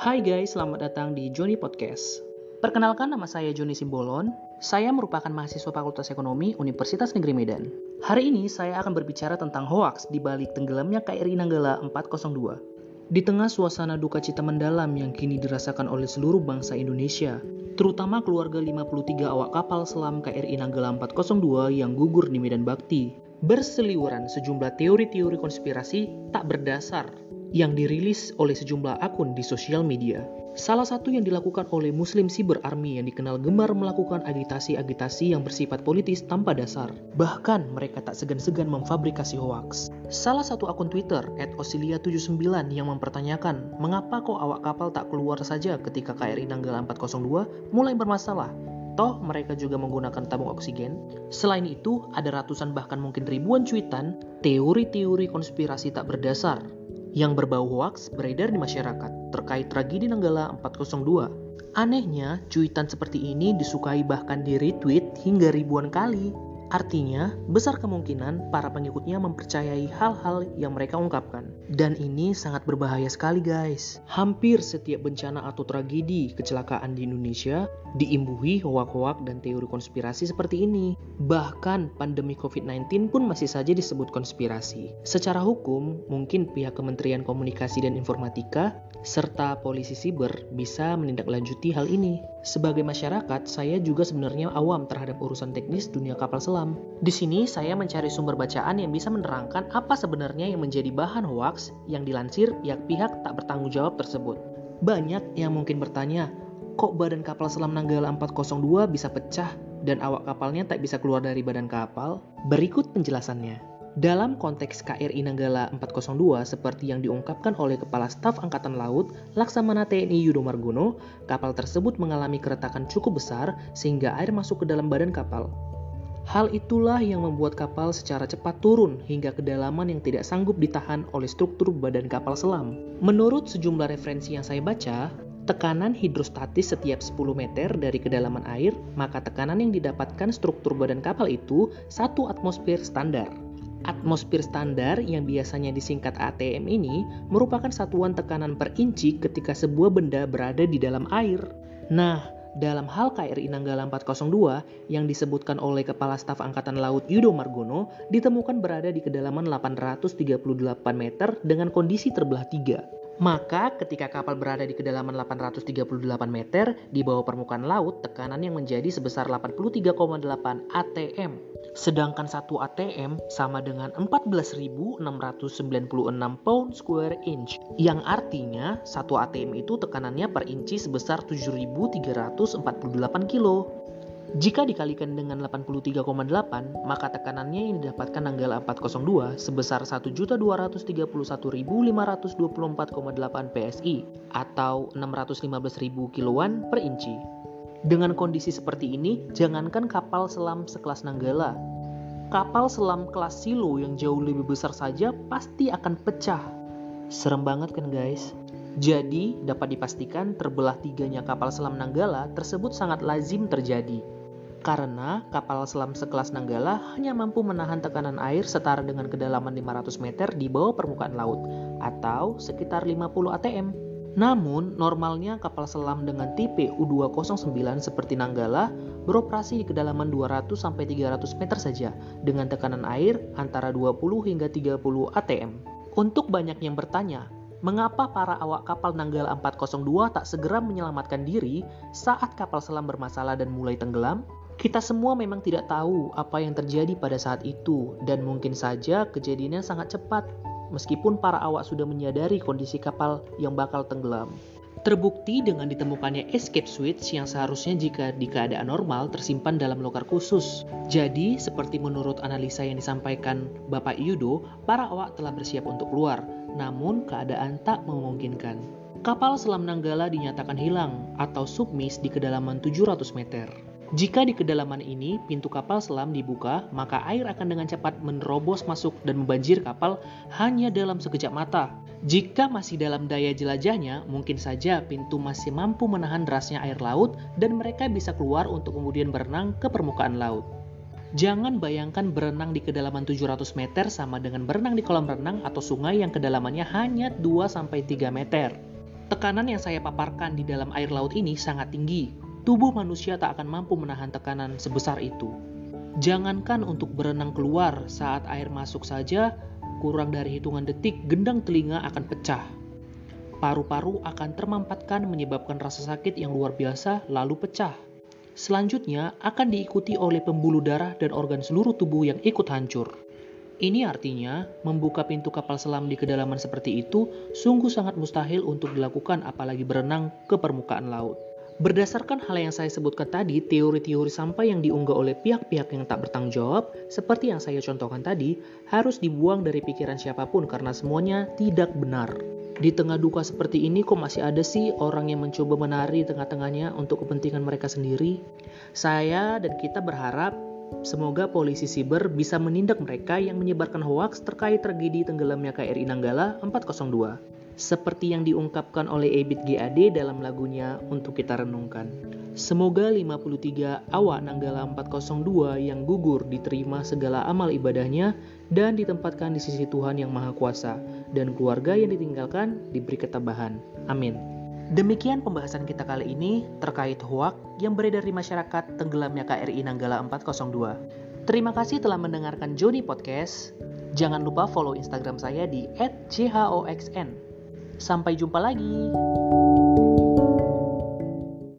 Hai guys, selamat datang di Joni Podcast. Perkenalkan nama saya Joni Simbolon. Saya merupakan mahasiswa Fakultas Ekonomi Universitas Negeri Medan. Hari ini saya akan berbicara tentang hoaks di balik tenggelamnya KRI Nanggala 402. Di tengah suasana duka cita mendalam yang kini dirasakan oleh seluruh bangsa Indonesia, terutama keluarga 53 awak kapal selam KRI Nanggala 402 yang gugur di Medan Bakti, berseliweran sejumlah teori-teori konspirasi tak berdasar yang dirilis oleh sejumlah akun di sosial media. Salah satu yang dilakukan oleh Muslim Cyber Army yang dikenal gemar melakukan agitasi-agitasi yang bersifat politis tanpa dasar. Bahkan mereka tak segan-segan memfabrikasi hoaks. Salah satu akun Twitter, @osilia79 yang mempertanyakan, mengapa kok awak kapal tak keluar saja ketika KRI Nanggala 402 mulai bermasalah? Toh mereka juga menggunakan tabung oksigen. Selain itu, ada ratusan bahkan mungkin ribuan cuitan teori-teori konspirasi tak berdasar yang berbau hoaks beredar di masyarakat terkait tragedi Nanggala 402. Anehnya, cuitan seperti ini disukai bahkan di retweet hingga ribuan kali. Artinya, besar kemungkinan para pengikutnya mempercayai hal-hal yang mereka ungkapkan. Dan ini sangat berbahaya sekali guys. Hampir setiap bencana atau tragedi kecelakaan di Indonesia diimbuhi hoak-hoak dan teori konspirasi seperti ini. Bahkan pandemi COVID-19 pun masih saja disebut konspirasi. Secara hukum, mungkin pihak Kementerian Komunikasi dan Informatika serta polisi siber bisa menindaklanjuti hal ini. Sebagai masyarakat, saya juga sebenarnya awam terhadap urusan teknis dunia kapal selam. Di sini saya mencari sumber bacaan yang bisa menerangkan apa sebenarnya yang menjadi bahan hoaks yang dilansir pihak-pihak tak bertanggung jawab tersebut. Banyak yang mungkin bertanya, kok badan kapal selam Nanggala 402 bisa pecah dan awak kapalnya tak bisa keluar dari badan kapal? Berikut penjelasannya. Dalam konteks KRI Nanggala 402 seperti yang diungkapkan oleh Kepala Staf Angkatan Laut Laksamana TNI Yudo Margono, kapal tersebut mengalami keretakan cukup besar sehingga air masuk ke dalam badan kapal. Hal itulah yang membuat kapal secara cepat turun hingga kedalaman yang tidak sanggup ditahan oleh struktur badan kapal selam. Menurut sejumlah referensi yang saya baca, tekanan hidrostatis setiap 10 meter dari kedalaman air, maka tekanan yang didapatkan struktur badan kapal itu satu atmosfer standar. Atmosfer standar yang biasanya disingkat ATM ini merupakan satuan tekanan per inci ketika sebuah benda berada di dalam air. Nah, dalam hal KRI Nanggala 402 yang disebutkan oleh Kepala Staf Angkatan Laut Yudo Margono ditemukan berada di kedalaman 838 meter dengan kondisi terbelah tiga. Maka ketika kapal berada di kedalaman 838 meter di bawah permukaan laut, tekanan yang menjadi sebesar 83,8 ATM. Sedangkan satu ATM sama dengan 14.696 pound square inch. Yang artinya satu ATM itu tekanannya per inci sebesar 7.348 kilo. Jika dikalikan dengan 83,8, maka tekanannya yang didapatkan Nanggala 402 sebesar 1.231.524,8 PSI atau 615.000 kiloan per inci. Dengan kondisi seperti ini, jangankan kapal selam sekelas Nanggala, kapal selam kelas Silo yang jauh lebih besar saja pasti akan pecah. Serem banget kan guys? Jadi, dapat dipastikan terbelah tiganya kapal selam Nanggala tersebut sangat lazim terjadi karena kapal selam sekelas Nanggala hanya mampu menahan tekanan air setara dengan kedalaman 500 meter di bawah permukaan laut atau sekitar 50 ATM. Namun, normalnya kapal selam dengan tipe U209 seperti Nanggala beroperasi di kedalaman 200-300 meter saja dengan tekanan air antara 20 hingga 30 ATM. Untuk banyak yang bertanya, mengapa para awak kapal Nanggala 402 tak segera menyelamatkan diri saat kapal selam bermasalah dan mulai tenggelam? Kita semua memang tidak tahu apa yang terjadi pada saat itu, dan mungkin saja kejadiannya sangat cepat, meskipun para awak sudah menyadari kondisi kapal yang bakal tenggelam. Terbukti dengan ditemukannya escape switch yang seharusnya jika di keadaan normal tersimpan dalam loker khusus. Jadi, seperti menurut analisa yang disampaikan Bapak Yudo, para awak telah bersiap untuk keluar, namun keadaan tak memungkinkan. Kapal selam Nanggala dinyatakan hilang atau submis di kedalaman 700 meter. Jika di kedalaman ini pintu kapal selam dibuka, maka air akan dengan cepat menerobos masuk dan membanjir kapal hanya dalam sekejap mata. Jika masih dalam daya jelajahnya, mungkin saja pintu masih mampu menahan derasnya air laut dan mereka bisa keluar untuk kemudian berenang ke permukaan laut. Jangan bayangkan berenang di kedalaman 700 meter sama dengan berenang di kolam renang atau sungai yang kedalamannya hanya 2-3 meter. Tekanan yang saya paparkan di dalam air laut ini sangat tinggi. Tubuh manusia tak akan mampu menahan tekanan sebesar itu. Jangankan untuk berenang keluar saat air masuk saja, kurang dari hitungan detik gendang telinga akan pecah. Paru-paru akan termampatkan menyebabkan rasa sakit yang luar biasa lalu pecah. Selanjutnya akan diikuti oleh pembuluh darah dan organ seluruh tubuh yang ikut hancur. Ini artinya, membuka pintu kapal selam di kedalaman seperti itu sungguh sangat mustahil untuk dilakukan apalagi berenang ke permukaan laut. Berdasarkan hal yang saya sebutkan tadi, teori-teori sampah yang diunggah oleh pihak-pihak yang tak bertanggung jawab, seperti yang saya contohkan tadi, harus dibuang dari pikiran siapa pun karena semuanya tidak benar. Di tengah duka seperti ini kok masih ada sih orang yang mencoba menari tengah-tengahnya untuk kepentingan mereka sendiri? Saya dan kita berharap Semoga polisi siber bisa menindak mereka yang menyebarkan hoaks terkait tragedi tenggelamnya KRI Nanggala 402. Seperti yang diungkapkan oleh Ebit GAD dalam lagunya Untuk Kita Renungkan. Semoga 53 awak Nanggala 402 yang gugur diterima segala amal ibadahnya dan ditempatkan di sisi Tuhan yang Maha Kuasa dan keluarga yang ditinggalkan diberi ketabahan. Amin. Demikian pembahasan kita kali ini terkait hoak yang beredar di masyarakat tenggelamnya KRI Nanggala 402. Terima kasih telah mendengarkan Joni Podcast. Jangan lupa follow Instagram saya di @jhoxn. Sampai jumpa lagi.